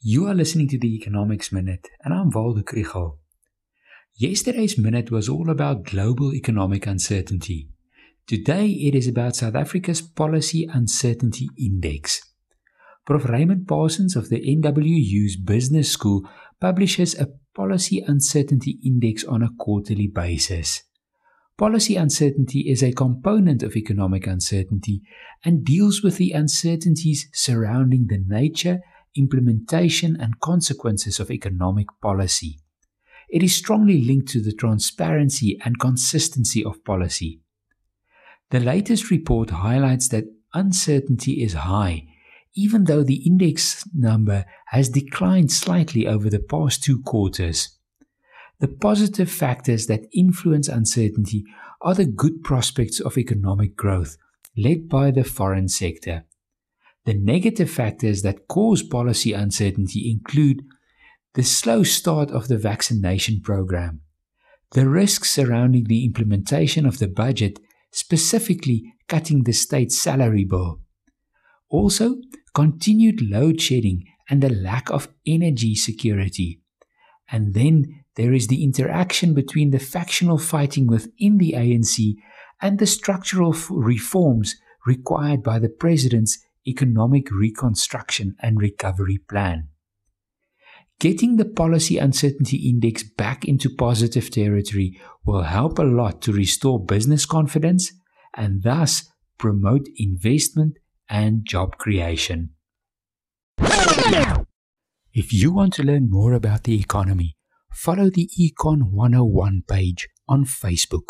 You are listening to the Economics Minute, and I'm Waldo Krugell. Yesterday's minute was all about global economic uncertainty. Today it is about South Africa's Policy Uncertainty Index. Prof. Raymond Parsons of the NWU's Business School publishes a Policy Uncertainty Index on a quarterly basis. Policy uncertainty is a component of economic uncertainty and deals with the uncertainties surrounding the nature implementation, and consequences of economic policy. It is strongly linked to the transparency and consistency of policy. The latest report highlights that uncertainty is high, even though the index number has declined slightly over the past two quarters. The positive factors that influence uncertainty are the good prospects of economic growth, led by the foreign sector. The negative factors that cause policy uncertainty include the slow start of the vaccination program, the risks surrounding the implementation of the budget, specifically cutting the state salary bill, also continued load shedding and the lack of energy security. And then there is the interaction between the factional fighting within the ANC and the structural reforms required by the president's economic reconstruction and recovery plan. Getting the policy uncertainty index back into positive territory will help a lot to restore business confidence and thus promote investment and job creation. If you want to learn more about the economy, follow the Econ 101 page on Facebook.